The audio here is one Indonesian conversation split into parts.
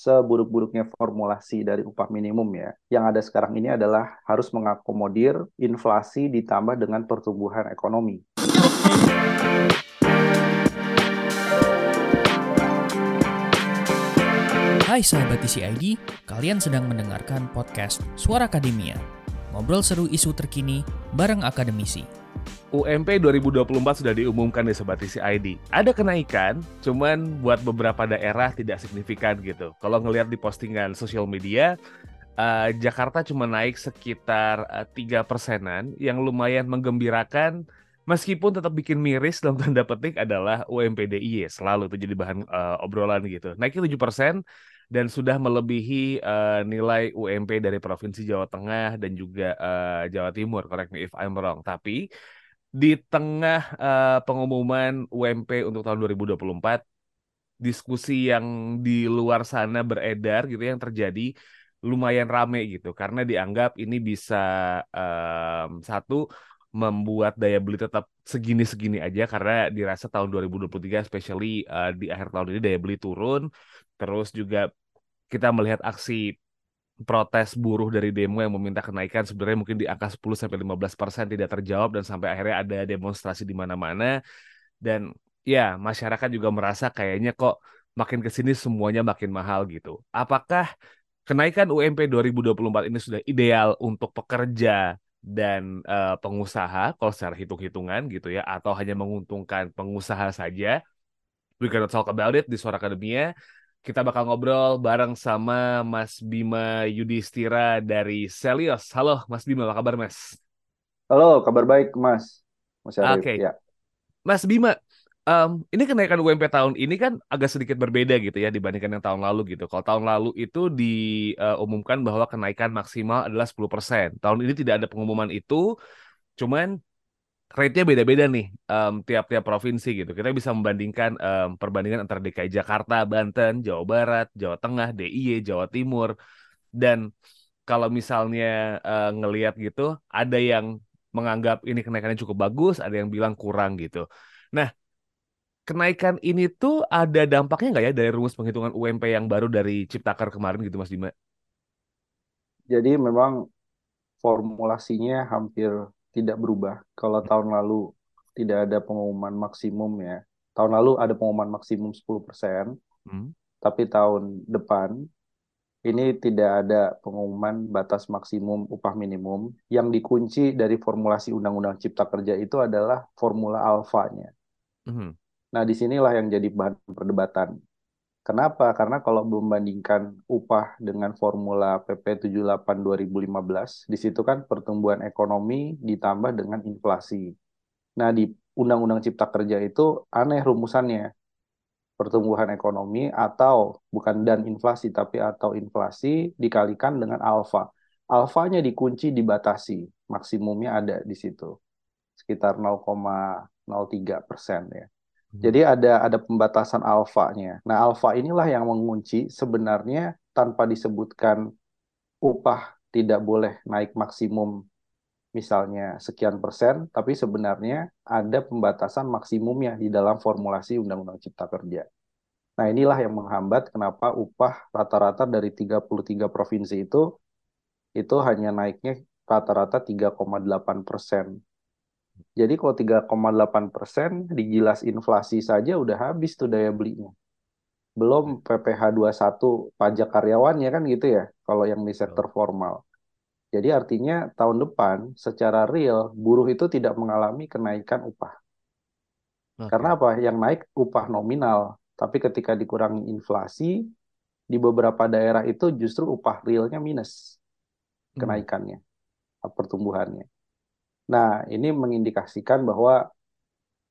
seburuk-buruknya formulasi dari upah minimum ya, yang ada sekarang ini adalah harus mengakomodir inflasi ditambah dengan pertumbuhan ekonomi. Hai sahabat TCID, kalian sedang mendengarkan podcast Suara Akademia. Ngobrol seru isu terkini bareng akademisi. UMP 2024 sudah diumumkan di Sobat ID. Ada kenaikan, cuman buat beberapa daerah tidak signifikan gitu. Kalau ngelihat di postingan sosial media, uh, Jakarta cuma naik sekitar uh, 3 persenan, yang lumayan menggembirakan, meskipun tetap bikin miris dalam tanda petik adalah UMP DIY, selalu itu jadi bahan uh, obrolan gitu. Naiknya 7 persen, dan sudah melebihi uh, nilai UMP dari Provinsi Jawa Tengah dan juga uh, Jawa Timur, correct me if I'm wrong. Tapi di tengah uh, pengumuman UMP untuk tahun 2024 diskusi yang di luar sana beredar gitu yang terjadi lumayan rame gitu. Karena dianggap ini bisa um, satu membuat daya beli tetap segini-segini aja. Karena dirasa tahun 2023 especially uh, di akhir tahun ini daya beli turun. Terus juga kita melihat aksi protes buruh dari demo yang meminta kenaikan sebenarnya mungkin di angka 10 sampai 15 persen tidak terjawab dan sampai akhirnya ada demonstrasi di mana-mana dan ya masyarakat juga merasa kayaknya kok makin ke sini semuanya makin mahal gitu. Apakah kenaikan UMP 2024 ini sudah ideal untuk pekerja dan uh, pengusaha kalau secara hitung-hitungan gitu ya atau hanya menguntungkan pengusaha saja? We cannot talk about it di Suara Akademia kita bakal ngobrol bareng sama Mas Bima Yudhistira dari Selios. Halo Mas Bima, apa kabar Mas? Halo, kabar baik Mas. Mas Oke. Okay. Ya. Mas Bima, um, ini kenaikan UMP tahun ini kan agak sedikit berbeda gitu ya dibandingkan yang tahun lalu gitu. Kalau tahun lalu itu diumumkan bahwa kenaikan maksimal adalah 10%. Tahun ini tidak ada pengumuman itu, cuman rate-nya beda-beda nih um, tiap-tiap provinsi gitu. Kita bisa membandingkan um, perbandingan antara DKI Jakarta, Banten, Jawa Barat, Jawa Tengah, DIY, Jawa Timur. Dan kalau misalnya uh, ngelihat gitu, ada yang menganggap ini kenaikannya cukup bagus, ada yang bilang kurang gitu. Nah, kenaikan ini tuh ada dampaknya nggak ya dari rumus penghitungan UMP yang baru dari Ciptaker kemarin gitu Mas Dima? Jadi memang formulasinya hampir tidak berubah. Kalau tahun lalu tidak ada pengumuman maksimum ya. Tahun lalu ada pengumuman maksimum 10%, hmm. tapi tahun depan ini tidak ada pengumuman batas maksimum upah minimum. Yang dikunci dari formulasi Undang-Undang Cipta Kerja itu adalah formula alfanya. Hmm. Nah, di sinilah yang jadi bahan perdebatan. Kenapa? Karena kalau membandingkan upah dengan formula PP 78 2015, di situ kan pertumbuhan ekonomi ditambah dengan inflasi. Nah, di Undang-Undang Cipta Kerja itu aneh rumusannya. Pertumbuhan ekonomi atau bukan dan inflasi tapi atau inflasi dikalikan dengan alfa. Alfanya dikunci dibatasi, maksimumnya ada di situ. Sekitar 0,03 persen ya. Jadi ada ada pembatasan alfanya. Nah, alfa inilah yang mengunci sebenarnya tanpa disebutkan upah tidak boleh naik maksimum misalnya sekian persen, tapi sebenarnya ada pembatasan maksimumnya di dalam formulasi Undang-Undang Cipta Kerja. Nah, inilah yang menghambat kenapa upah rata-rata dari 33 provinsi itu itu hanya naiknya rata-rata 3,8 persen jadi kalau 3,8 persen digilas inflasi saja udah habis tuh daya belinya. Belum PPh 21 pajak karyawannya kan gitu ya, kalau yang di sektor formal. Jadi artinya tahun depan secara real buruh itu tidak mengalami kenaikan upah. Okay. Karena apa? Yang naik upah nominal, tapi ketika dikurangi inflasi di beberapa daerah itu justru upah realnya minus hmm. kenaikannya, hmm. pertumbuhannya. Nah, ini mengindikasikan bahwa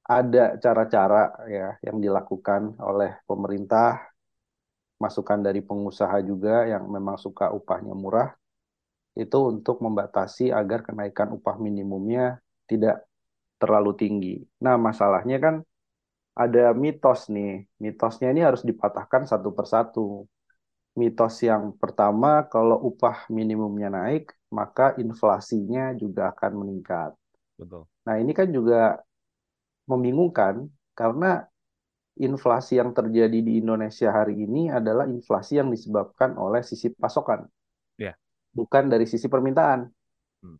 ada cara-cara ya yang dilakukan oleh pemerintah, masukan dari pengusaha juga yang memang suka upahnya murah, itu untuk membatasi agar kenaikan upah minimumnya tidak terlalu tinggi. Nah, masalahnya kan ada mitos nih. Mitosnya ini harus dipatahkan satu persatu. Mitos yang pertama, kalau upah minimumnya naik, maka inflasinya juga akan meningkat. Betul. Nah, ini kan juga membingungkan karena inflasi yang terjadi di Indonesia hari ini adalah inflasi yang disebabkan oleh sisi pasokan, Ya. bukan dari sisi permintaan. Hmm.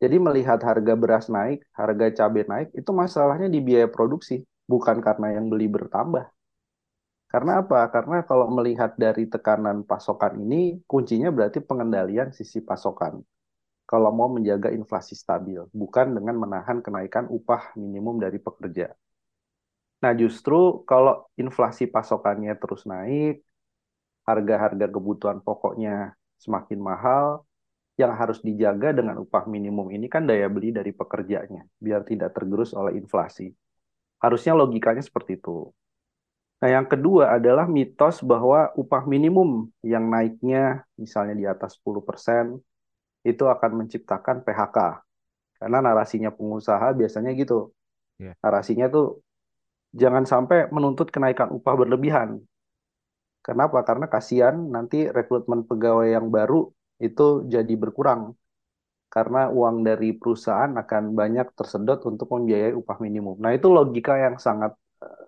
Jadi melihat harga beras naik, harga cabai naik, itu masalahnya di biaya produksi, bukan karena yang beli bertambah. Karena apa? Karena kalau melihat dari tekanan pasokan ini, kuncinya berarti pengendalian sisi pasokan. Kalau mau menjaga inflasi stabil, bukan dengan menahan kenaikan upah minimum dari pekerja. Nah, justru kalau inflasi pasokannya terus naik, harga-harga kebutuhan pokoknya semakin mahal, yang harus dijaga dengan upah minimum ini kan daya beli dari pekerjanya, biar tidak tergerus oleh inflasi. Harusnya logikanya seperti itu. Nah, yang kedua adalah mitos bahwa upah minimum yang naiknya misalnya di atas 10% itu akan menciptakan PHK. Karena narasinya pengusaha biasanya gitu. Yeah. Narasinya tuh jangan sampai menuntut kenaikan upah berlebihan. Kenapa? Karena kasihan nanti rekrutmen pegawai yang baru itu jadi berkurang. Karena uang dari perusahaan akan banyak tersedot untuk membiayai upah minimum. Nah, itu logika yang sangat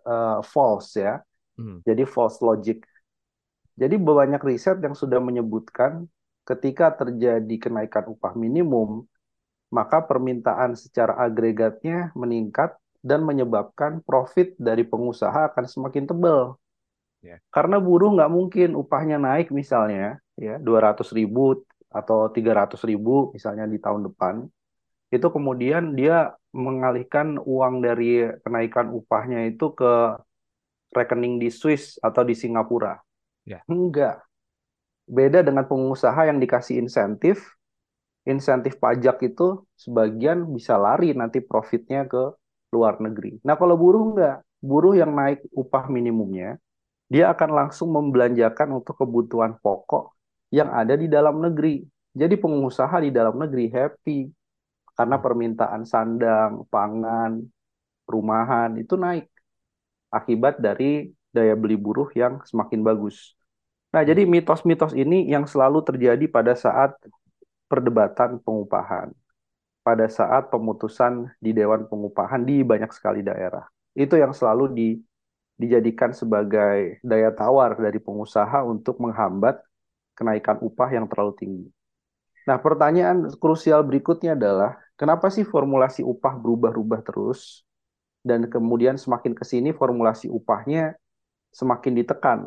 uh, false ya. Hmm. Jadi false logic. Jadi banyak riset yang sudah menyebutkan ketika terjadi kenaikan upah minimum, maka permintaan secara agregatnya meningkat dan menyebabkan profit dari pengusaha akan semakin tebal. Yeah. Karena buruh nggak mungkin upahnya naik misalnya ya 200 ribu atau 300 ribu misalnya di tahun depan, itu kemudian dia mengalihkan uang dari kenaikan upahnya itu ke rekening di Swiss atau di Singapura. Ya. Enggak. Beda dengan pengusaha yang dikasih insentif, insentif pajak itu sebagian bisa lari nanti profitnya ke luar negeri. Nah kalau buruh enggak, buruh yang naik upah minimumnya, dia akan langsung membelanjakan untuk kebutuhan pokok yang ada di dalam negeri. Jadi pengusaha di dalam negeri happy karena permintaan sandang, pangan, rumahan itu naik akibat dari daya beli buruh yang semakin bagus. Nah, jadi mitos-mitos ini yang selalu terjadi pada saat perdebatan pengupahan, pada saat pemutusan di Dewan Pengupahan di banyak sekali daerah. Itu yang selalu di, dijadikan sebagai daya tawar dari pengusaha untuk menghambat kenaikan upah yang terlalu tinggi. Nah, pertanyaan krusial berikutnya adalah, kenapa sih formulasi upah berubah-ubah terus? Dan kemudian semakin ke sini formulasi upahnya semakin ditekan.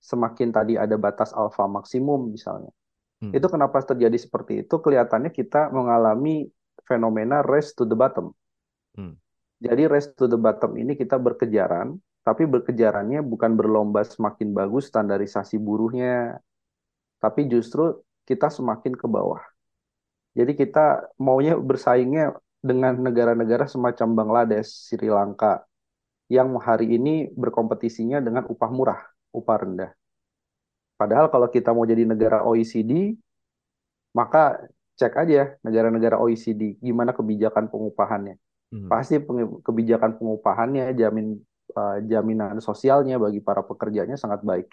Semakin tadi ada batas alfa maksimum misalnya. Hmm. Itu kenapa terjadi seperti itu? Kelihatannya kita mengalami fenomena race to the bottom. Hmm. Jadi race to the bottom ini kita berkejaran, tapi berkejarannya bukan berlomba semakin bagus standarisasi buruhnya, tapi justru kita semakin ke bawah. Jadi kita maunya bersaingnya dengan negara-negara semacam Bangladesh, Sri Lanka, yang hari ini berkompetisinya dengan upah murah, upah rendah. Padahal kalau kita mau jadi negara OECD, maka cek aja negara-negara OECD gimana kebijakan pengupahannya. Hmm. Pasti kebijakan pengupahannya, jamin uh, jaminan sosialnya bagi para pekerjanya sangat baik.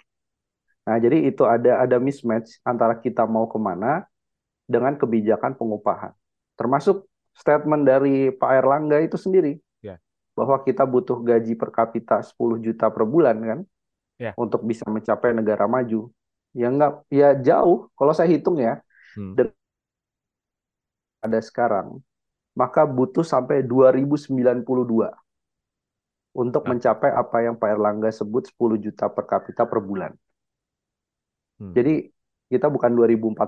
Nah, jadi itu ada ada mismatch antara kita mau ke mana dengan kebijakan pengupahan. Termasuk statement dari Pak Erlangga itu sendiri yeah. bahwa kita butuh gaji per kapita 10 juta per bulan kan yeah. untuk bisa mencapai negara maju. Ya enggak ya jauh kalau saya hitung ya. Hmm. Ada sekarang maka butuh sampai 2092 untuk nah. mencapai apa yang Pak Erlangga sebut 10 juta per kapita per bulan. Hmm. Jadi kita bukan 2045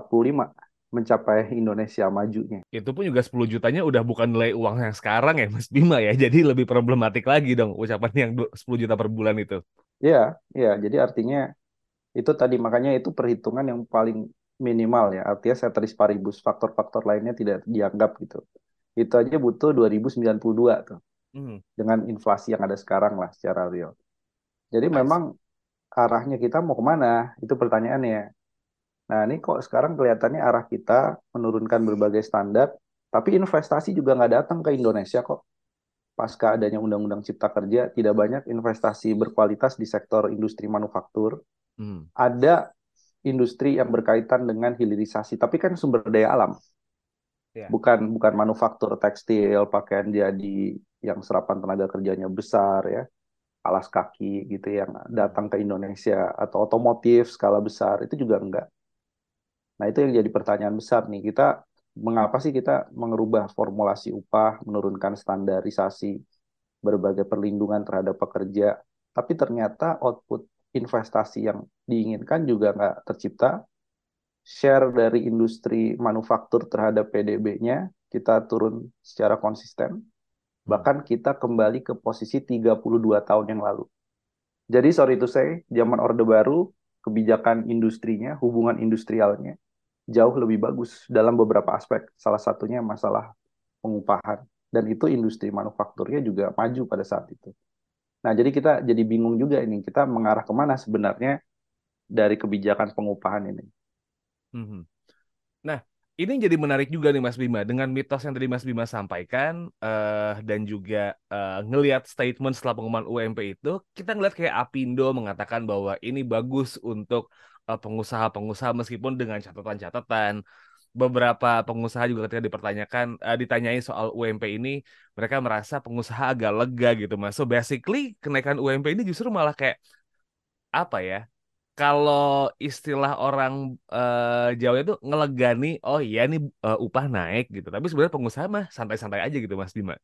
mencapai Indonesia majunya. Itu pun juga 10 jutanya udah bukan nilai uang yang sekarang ya Mas Bima ya. Jadi lebih problematik lagi dong ucapan yang 10 juta per bulan itu. Iya, iya. Jadi artinya itu tadi makanya itu perhitungan yang paling minimal ya. Artinya ceteris paribus, faktor-faktor lainnya tidak dianggap gitu. Itu aja butuh 2092 tuh. Hmm. Dengan inflasi yang ada sekarang lah secara real. Jadi nice. memang arahnya kita mau ke mana? Itu pertanyaannya. Nah, ini kok sekarang kelihatannya arah kita menurunkan berbagai standar, tapi investasi juga nggak datang ke Indonesia kok. Pasca adanya Undang-Undang Cipta Kerja, tidak banyak investasi berkualitas di sektor industri manufaktur. Hmm. Ada industri yang berkaitan dengan hilirisasi, tapi kan sumber daya alam. Yeah. Bukan bukan manufaktur tekstil, pakaian jadi yang serapan tenaga kerjanya besar ya. alas kaki gitu yang datang ke Indonesia atau otomotif skala besar itu juga enggak. Nah, itu yang jadi pertanyaan besar nih. Kita mengapa sih kita mengubah formulasi upah, menurunkan standarisasi berbagai perlindungan terhadap pekerja, tapi ternyata output investasi yang diinginkan juga nggak tercipta. Share dari industri manufaktur terhadap PDB-nya kita turun secara konsisten. Bahkan kita kembali ke posisi 32 tahun yang lalu. Jadi sorry to say, zaman Orde Baru, kebijakan industrinya, hubungan industrialnya, jauh lebih bagus dalam beberapa aspek. Salah satunya masalah pengupahan. Dan itu industri manufakturnya juga maju pada saat itu. Nah, jadi kita jadi bingung juga ini. Kita mengarah ke mana sebenarnya dari kebijakan pengupahan ini. Mhm. Nah, ini jadi menarik juga nih Mas Bima dengan mitos yang tadi Mas Bima sampaikan uh, dan juga uh, ngelihat statement setelah pengumuman UMP itu kita ngelihat kayak Apindo mengatakan bahwa ini bagus untuk pengusaha-pengusaha meskipun dengan catatan-catatan beberapa pengusaha juga ketika dipertanyakan uh, ditanyai soal UMP ini mereka merasa pengusaha agak lega gitu Mas. So basically kenaikan UMP ini justru malah kayak apa ya? kalau istilah orang uh, Jawa itu ngelegani, oh iya nih uh, upah naik gitu. Tapi sebenarnya pengusaha mah santai-santai aja gitu Mas Bima.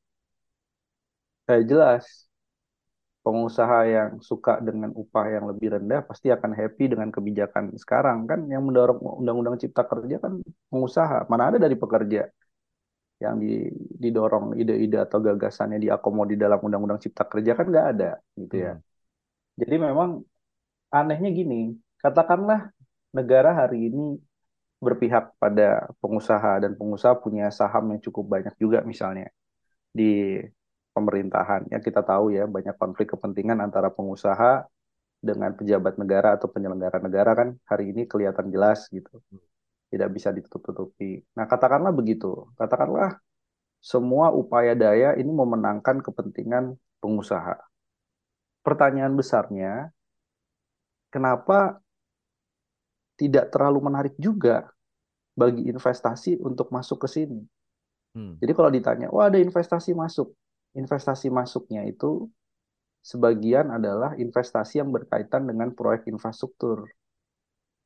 Kayak jelas, pengusaha yang suka dengan upah yang lebih rendah pasti akan happy dengan kebijakan sekarang kan yang mendorong undang-undang cipta kerja kan pengusaha. Mana ada dari pekerja yang didorong ide-ide atau gagasannya diakomodir dalam undang-undang cipta kerja kan nggak ada gitu ya. Hmm. Jadi memang anehnya gini, katakanlah negara hari ini berpihak pada pengusaha dan pengusaha punya saham yang cukup banyak juga misalnya di pemerintahan. Ya kita tahu ya banyak konflik kepentingan antara pengusaha dengan pejabat negara atau penyelenggara negara kan hari ini kelihatan jelas gitu. Tidak bisa ditutup-tutupi. Nah, katakanlah begitu. Katakanlah semua upaya daya ini memenangkan kepentingan pengusaha. Pertanyaan besarnya, kenapa tidak terlalu menarik juga bagi investasi untuk masuk ke sini. Hmm. Jadi kalau ditanya, wah ada investasi masuk, investasi masuknya itu sebagian adalah investasi yang berkaitan dengan proyek infrastruktur.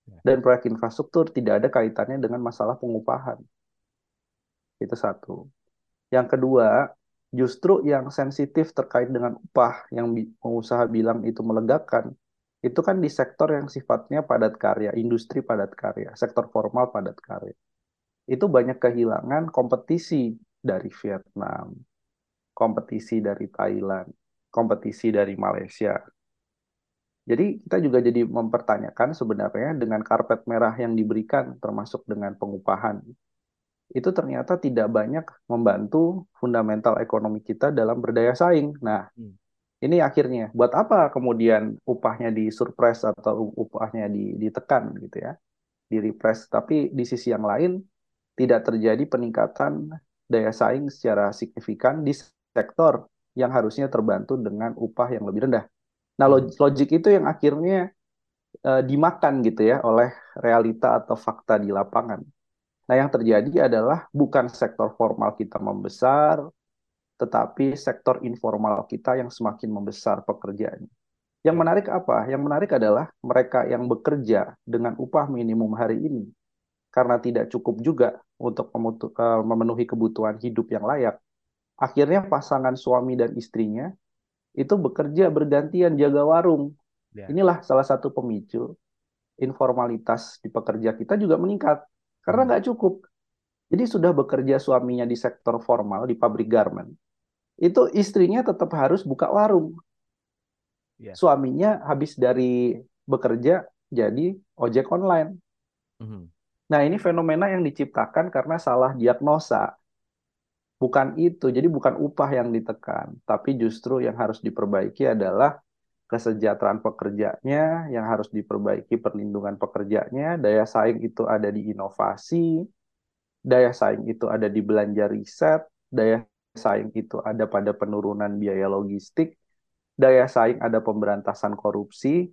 Ya. Dan proyek infrastruktur tidak ada kaitannya dengan masalah pengupahan. Itu satu. Yang kedua, justru yang sensitif terkait dengan upah yang pengusaha bilang itu melegakan, itu kan di sektor yang sifatnya padat karya, industri padat karya, sektor formal padat karya. Itu banyak kehilangan kompetisi dari Vietnam, kompetisi dari Thailand, kompetisi dari Malaysia. Jadi kita juga jadi mempertanyakan sebenarnya dengan karpet merah yang diberikan termasuk dengan pengupahan itu ternyata tidak banyak membantu fundamental ekonomi kita dalam berdaya saing. Nah, hmm ini akhirnya buat apa kemudian upahnya di surprise atau upahnya di, ditekan gitu ya di repress tapi di sisi yang lain tidak terjadi peningkatan daya saing secara signifikan di sektor yang harusnya terbantu dengan upah yang lebih rendah. Nah, logik itu yang akhirnya uh, dimakan gitu ya oleh realita atau fakta di lapangan. Nah, yang terjadi adalah bukan sektor formal kita membesar, tetapi sektor informal kita yang semakin membesar pekerjaannya. Yang menarik apa? Yang menarik adalah mereka yang bekerja dengan upah minimum hari ini karena tidak cukup juga untuk eh, memenuhi kebutuhan hidup yang layak. Akhirnya pasangan suami dan istrinya itu bekerja bergantian jaga warung. Ya. Inilah salah satu pemicu informalitas di pekerja kita juga meningkat karena hmm. nggak cukup. Jadi sudah bekerja suaminya di sektor formal di pabrik garment, itu istrinya tetap harus buka warung. Yeah. Suaminya habis dari bekerja jadi ojek online. Mm -hmm. Nah ini fenomena yang diciptakan karena salah diagnosa. Bukan itu, jadi bukan upah yang ditekan, tapi justru yang harus diperbaiki adalah kesejahteraan pekerjanya, yang harus diperbaiki perlindungan pekerjanya, daya saing itu ada di inovasi, daya saing itu ada di belanja riset, daya saing itu ada pada penurunan biaya logistik, daya saing ada pemberantasan korupsi,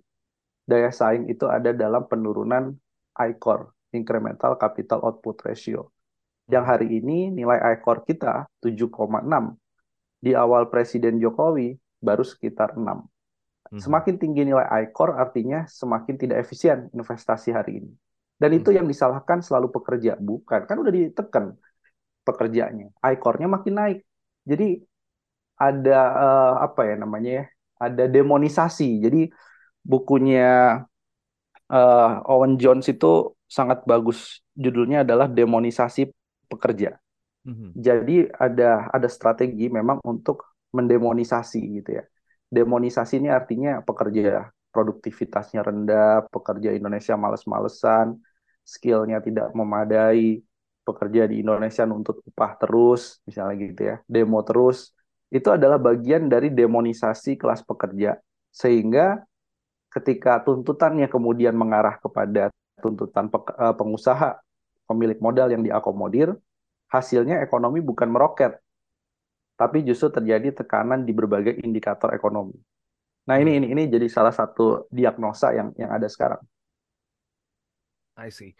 daya saing itu ada dalam penurunan ICOR, Incremental Capital Output Ratio. Yang hari ini nilai ICOR kita 7,6. Di awal Presiden Jokowi baru sekitar 6. Mhm. Semakin tinggi nilai ICOR artinya semakin tidak efisien investasi hari ini. Dan itu Mhm. yang disalahkan selalu pekerja, bukan. Kan udah ditekan pekerjaannya. ICOR-nya makin naik. Jadi ada eh, apa ya namanya ya? Ada demonisasi. Jadi bukunya eh, Owen Jones itu sangat bagus. Judulnya adalah demonisasi pekerja. Mhm. Jadi ada ada strategi memang untuk mendemonisasi gitu ya. Demonisasi ini artinya pekerja produktivitasnya rendah, pekerja Indonesia males-malesan, skillnya tidak memadai, pekerja di Indonesia nuntut upah terus, misalnya gitu ya, demo terus. Itu adalah bagian dari demonisasi kelas pekerja. Sehingga ketika tuntutannya kemudian mengarah kepada tuntutan eh, pengusaha, pemilik modal yang diakomodir, hasilnya ekonomi bukan meroket, tapi justru terjadi tekanan di berbagai indikator ekonomi. Nah, ini ini ini jadi salah satu diagnosa yang yang ada sekarang. I see.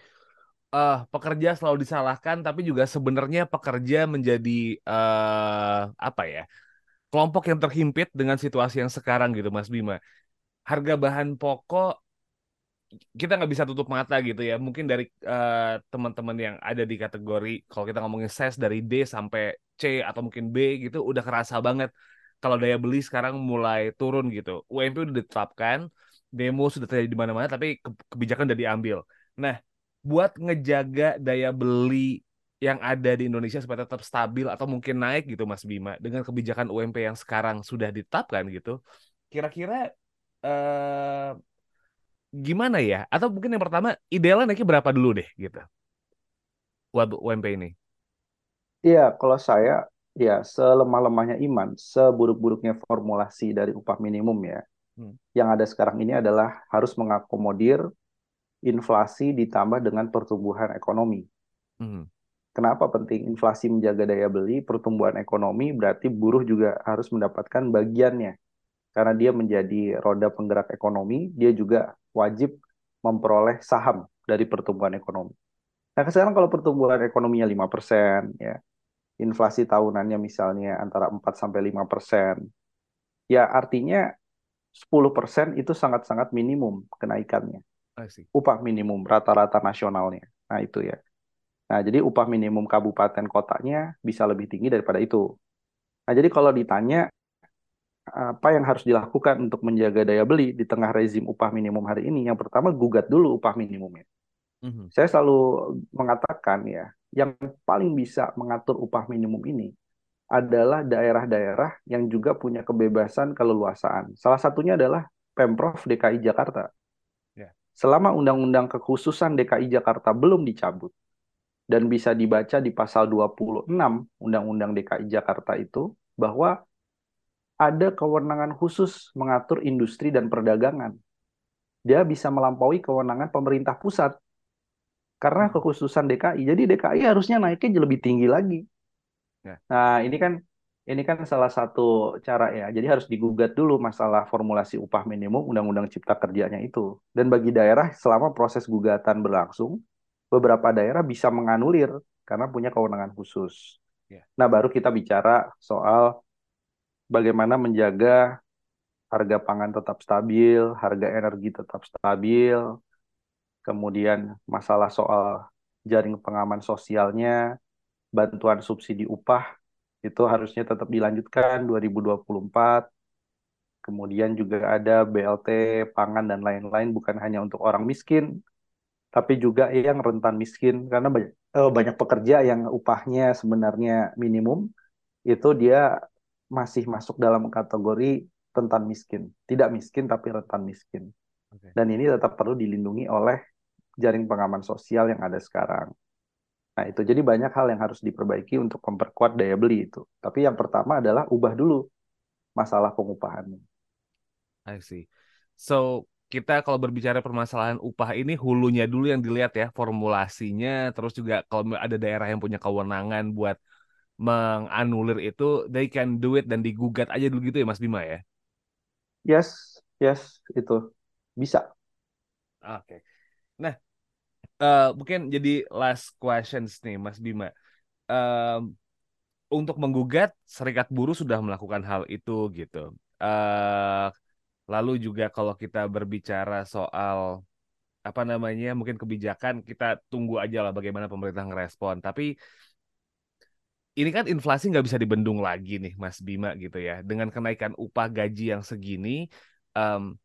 Eh, pekerja selalu disalahkan, tapi juga sebenarnya pekerja menjadi eh apa ya? Kelompok yang terhimpit dengan situasi yang sekarang gitu, Mas Bima. Harga bahan pokok kita nggak bisa tutup mata gitu ya. Mungkin dari eh, teman-teman yang ada di kategori kalau kita ngomongin ses dari D sampai C atau mungkin B gitu udah kerasa banget kalau daya beli sekarang mulai turun gitu. UMP udah ditetapkan, demo sudah terjadi di mana-mana tapi ke- kebijakan udah diambil. Nah, buat ngejaga daya beli yang ada di Indonesia supaya tetap stabil atau mungkin naik gitu Mas Bima dengan kebijakan UMP yang sekarang sudah ditetapkan gitu. Kira-kira eh gimana ya? Atau mungkin yang pertama idealnya naiknya berapa dulu deh gitu buat UMP ini? Iya, kalau saya ya selemah-lemahnya iman, seburuk-buruknya formulasi dari upah minimum ya. Hmm. Yang ada sekarang ini adalah harus mengakomodir inflasi ditambah dengan pertumbuhan ekonomi. Hmm. Kenapa penting inflasi menjaga daya beli, pertumbuhan ekonomi berarti buruh juga harus mendapatkan bagiannya. Karena dia menjadi roda penggerak ekonomi, dia juga wajib memperoleh saham dari pertumbuhan ekonomi. Nah, sekarang kalau pertumbuhan ekonominya 5%, ya, inflasi tahunannya misalnya antara 4 sampai 5%, ya artinya 10% itu sangat-sangat minimum kenaikannya. Upah minimum rata-rata nasionalnya. Nah, itu ya. Nah, jadi upah minimum kabupaten kotanya bisa lebih tinggi daripada itu. Nah, jadi kalau ditanya apa yang harus dilakukan untuk menjaga daya beli di tengah rezim upah minimum hari ini, yang pertama gugat dulu upah minimumnya. Mhm. Saya selalu mengatakan ya, yang paling bisa mengatur upah minimum ini adalah daerah-daerah yang juga punya kebebasan keleluasaan. Salah satunya adalah Pemprov DKI Jakarta. Ya. Selama Undang-Undang Kekhususan DKI Jakarta belum dicabut dan bisa dibaca di pasal 26 Undang-Undang DKI Jakarta itu bahwa ada kewenangan khusus mengatur industri dan perdagangan. Dia bisa melampaui kewenangan pemerintah pusat karena kekhususan DKI. Jadi DKI harusnya naiknya lebih tinggi lagi. Ya. Nah, ini kan ini kan salah satu cara ya. Jadi harus digugat dulu masalah formulasi upah minimum Undang-Undang Cipta Kerjanya itu. Dan bagi daerah selama proses gugatan berlangsung, beberapa daerah bisa menganulir karena punya kewenangan khusus. Ya. Nah, baru kita bicara soal bagaimana menjaga harga pangan tetap stabil, harga energi tetap stabil, kemudian masalah soal jaring pengaman sosialnya, bantuan subsidi upah itu harusnya tetap dilanjutkan 2024. Kemudian juga ada BLT, pangan dan lain-lain bukan hanya untuk orang miskin, tapi juga yang rentan miskin karena banyak eh, banyak pekerja yang upahnya sebenarnya minimum itu dia masih masuk dalam kategori rentan miskin, tidak miskin tapi rentan miskin. Oke. Dan ini tetap perlu dilindungi oleh jaring pengaman sosial yang ada sekarang. Nah, itu jadi banyak hal yang harus diperbaiki untuk memperkuat daya beli itu. Tapi yang pertama adalah ubah dulu masalah pengupahannya. I see. So, kita kalau berbicara permasalahan upah ini hulunya dulu yang dilihat ya, formulasinya, terus juga kalau ada daerah yang punya kewenangan buat menganulir itu, they can do it dan digugat aja dulu gitu ya Mas Bima ya. Yes, yes, itu bisa. Oke. Nah, eh, mungkin jadi last questions nih Mas Bima. Em, untuk menggugat, Serikat Buruh sudah melakukan hal itu gitu. Eh, Lalu juga kalau kita berbicara soal apa namanya mungkin kebijakan kita tunggu aja lah bagaimana pemerintah ngerespon. Tapi ini kan inflasi nggak bisa dibendung lagi nih Mas Bima gitu ya. Dengan kenaikan upah gaji yang segini, um,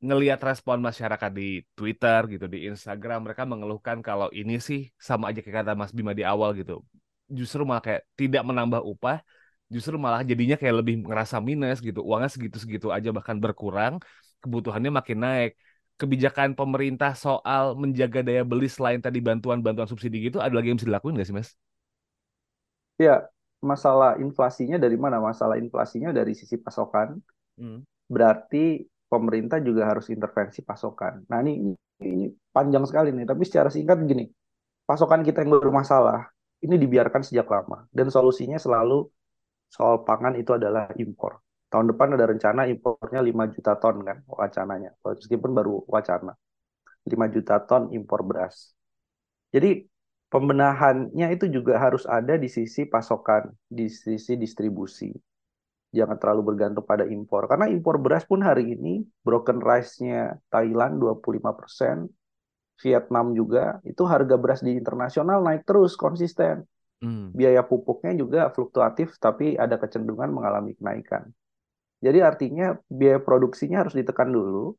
ngelihat respon masyarakat di Twitter gitu, di Instagram mereka mengeluhkan kalau ini sih sama aja kayak kata Mas Bima di awal gitu. Justru malah kayak tidak menambah upah, justru malah jadinya kayak lebih ngerasa minus gitu. Uangnya segitu-segitu aja bahkan berkurang, kebutuhannya makin naik. Kebijakan pemerintah soal menjaga daya beli selain tadi bantuan-bantuan subsidi gitu ada lagi yang bisa dilakuin nggak sih Mas? Ya, masalah inflasinya dari mana? Masalah inflasinya dari sisi pasokan. Hmm. Berarti pemerintah juga harus intervensi pasokan. Nah, ini, ini panjang sekali nih, tapi secara singkat gini. Pasokan kita yang bermasalah ini dibiarkan sejak lama dan solusinya selalu soal pangan itu adalah impor. Tahun depan ada rencana impornya 5 juta ton kan wacananya. Meskipun baru wacana. 5 juta ton impor beras. Jadi pembenahannya itu juga harus ada di sisi pasokan, di sisi distribusi. Jangan terlalu bergantung pada impor. Karena impor beras pun hari ini, broken rice-nya Thailand 25%, Vietnam juga, itu harga beras di internasional naik terus, konsisten. Hmm. Biaya pupuknya juga fluktuatif, tapi ada kecenderungan mengalami kenaikan. Jadi artinya biaya produksinya harus ditekan dulu,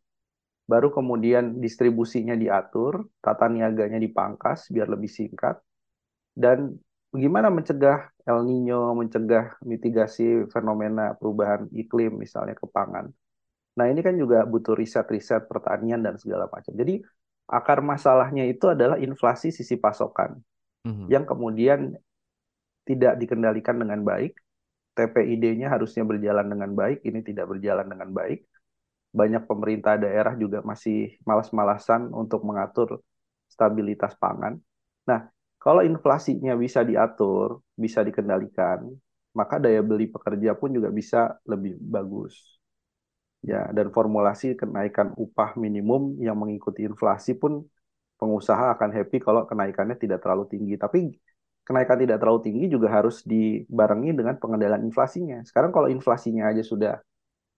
baru kemudian distribusinya diatur, tata niaganya dipangkas biar lebih singkat, dan bagaimana mencegah El Nino, mencegah mitigasi fenomena perubahan iklim misalnya ke pangan. Nah ini kan juga butuh riset-riset pertanian dan segala macam. Jadi akar masalahnya itu adalah inflasi sisi pasokan mm-hmm. yang kemudian tidak dikendalikan dengan baik. TPID-nya harusnya berjalan dengan baik, ini tidak berjalan dengan baik banyak pemerintah daerah juga masih malas-malasan untuk mengatur stabilitas pangan. Nah, kalau inflasinya bisa diatur, bisa dikendalikan, maka daya beli pekerja pun juga bisa lebih bagus. Ya, dan formulasi kenaikan upah minimum yang mengikuti inflasi pun pengusaha akan happy kalau kenaikannya tidak terlalu tinggi. Tapi kenaikan tidak terlalu tinggi juga harus dibarengi dengan pengendalian inflasinya. Sekarang kalau inflasinya aja sudah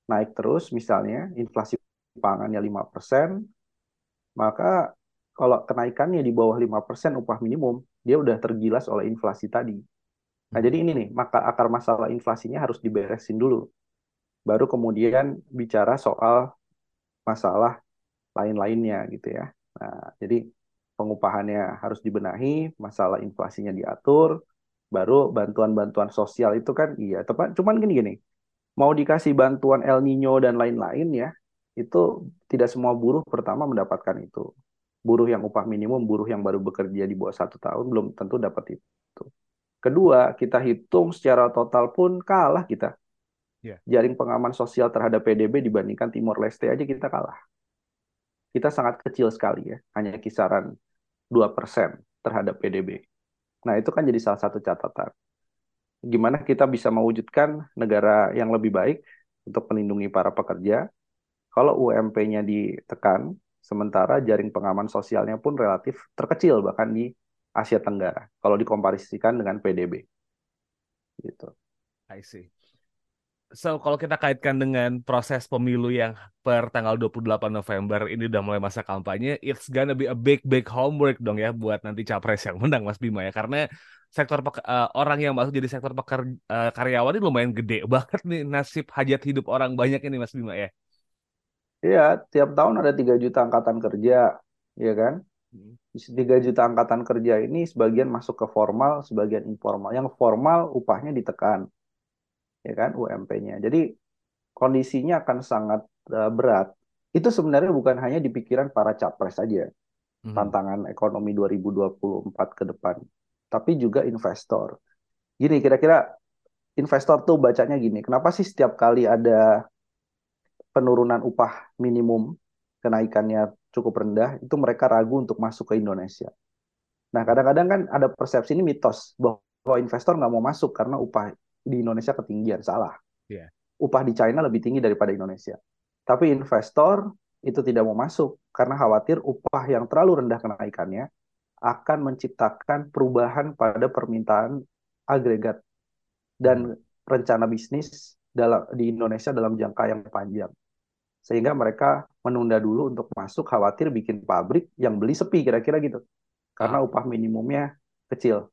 naik terus misalnya inflasi pangannya 5%, maka kalau kenaikannya di bawah 5% upah minimum, dia udah tergilas oleh inflasi tadi. Nah, jadi ini nih, maka akar masalah inflasinya harus diberesin dulu. Baru kemudian bicara soal masalah lain-lainnya gitu ya. Nah, jadi pengupahannya harus dibenahi, masalah inflasinya diatur, baru bantuan-bantuan sosial itu kan iya, tepat cuman gini-gini mau dikasih bantuan El Nino dan lain-lain ya, itu tidak semua buruh pertama mendapatkan itu. Buruh yang upah minimum, buruh yang baru bekerja di bawah satu tahun belum tentu dapat itu. Kedua, kita hitung secara total pun kalah kita. Yeah. Jaring pengaman sosial terhadap PDB dibandingkan Timor Leste aja kita kalah. Kita sangat kecil sekali ya, hanya kisaran 2% terhadap PDB. Nah, itu kan jadi salah satu catatan gimana kita bisa mewujudkan negara yang lebih baik untuk melindungi para pekerja. Kalau UMP-nya ditekan, sementara jaring pengaman sosialnya pun relatif terkecil bahkan di Asia Tenggara kalau dikomparisikan dengan PDB. Gitu. I see. So, kalau kita kaitkan dengan proses pemilu yang per tanggal 28 November ini udah mulai masa kampanye, it's gonna be a big, big homework dong ya buat nanti capres yang menang, Mas Bima ya. Karena sektor uh, orang yang masuk jadi sektor peker, uh, karyawan ini lumayan gede banget nih nasib hajat hidup orang banyak ini Mas Bima ya. Iya, tiap tahun ada 3 juta angkatan kerja, ya kan? Hmm. 3 juta angkatan kerja ini sebagian masuk ke formal, sebagian informal. Yang formal upahnya ditekan, ya kan, UMP-nya. Jadi kondisinya akan sangat uh, berat. Itu sebenarnya bukan hanya di pikiran para capres saja, hmm. tantangan ekonomi 2024 ke depan tapi juga investor. Gini, kira-kira investor tuh bacanya gini, kenapa sih setiap kali ada penurunan upah minimum, kenaikannya cukup rendah, itu mereka ragu untuk masuk ke Indonesia. Nah, kadang-kadang kan ada persepsi ini mitos bahwa investor nggak mau masuk karena upah di Indonesia ketinggian. Salah. Yeah. Upah di China lebih tinggi daripada Indonesia. Tapi investor itu tidak mau masuk karena khawatir upah yang terlalu rendah kenaikannya akan menciptakan perubahan pada permintaan agregat dan rencana bisnis dalam di Indonesia dalam jangka yang panjang. sehingga mereka menunda dulu untuk masuk khawatir bikin pabrik yang beli sepi kira-kira gitu karena upah minimumnya kecil.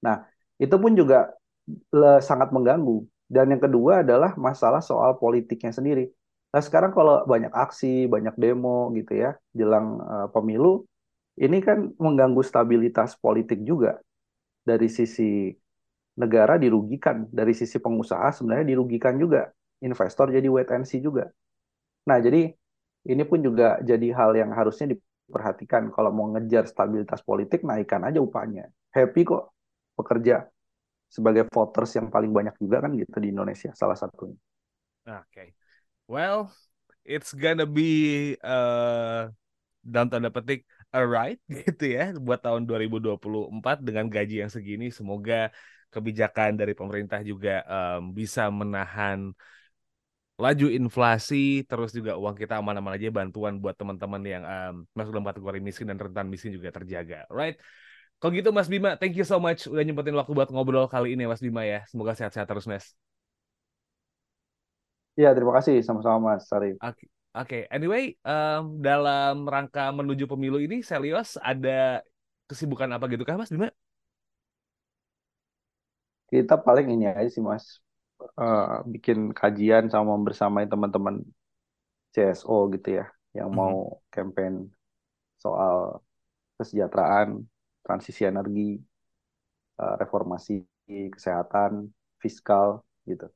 Nah, itu pun juga sangat mengganggu. Dan yang kedua adalah masalah soal politiknya sendiri. Nah, sekarang kalau banyak aksi, banyak demo gitu ya, jelang uh, pemilu, ini kan mengganggu stabilitas politik juga. Dari sisi negara dirugikan, dari sisi pengusaha sebenarnya dirugikan juga. Investor jadi wait and see juga. Nah, jadi ini pun juga jadi hal yang harusnya diperhatikan. Kalau mau ngejar stabilitas politik, naikkan aja upahnya. Happy kok pekerja sebagai voters yang paling banyak juga kan gitu di Indonesia, salah satunya. Oke. Okay. Well, it's gonna be uh, dalam tanda petik a right gitu ya buat tahun 2024 dengan gaji yang segini semoga kebijakan dari pemerintah juga um, bisa menahan laju inflasi terus juga uang kita aman-aman aja bantuan buat teman-teman yang um, masuk dalam kategori miskin dan rentan miskin juga terjaga right kalau gitu Mas Bima thank you so much udah nyempetin waktu buat ngobrol kali ini Mas Bima ya semoga sehat-sehat terus Mas Iya, terima kasih sama-sama Mas Sari. Oke, okay. okay. anyway, um, dalam rangka menuju pemilu ini, Selios ada kesibukan apa gitu kah Mas Bima? Kita paling ini aja sih Mas, uh, bikin kajian sama bersama teman-teman CSO gitu ya, yang mau mm -hmm. campaign soal kesejahteraan, transisi energi, uh, reformasi kesehatan, fiskal gitu.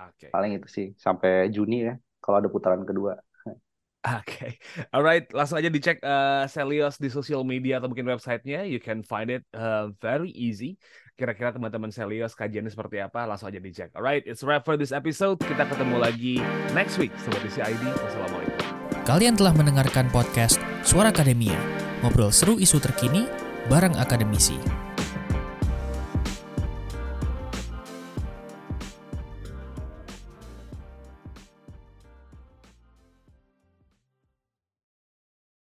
Okay. Paling itu sih sampai Juni ya kalau ada putaran kedua. Oke, okay. alright, langsung aja dicek uh, Celios di sosial media atau mungkin websitenya. You can find it uh, very easy. Kira-kira teman-teman Celios kajiannya seperti apa? Langsung aja dicek. Alright, it's wrap for this episode. Kita ketemu lagi next week. Sobat ID, wassalamualaikum. Kalian telah mendengarkan podcast Suara Akademia. Ngobrol seru isu terkini bareng akademisi.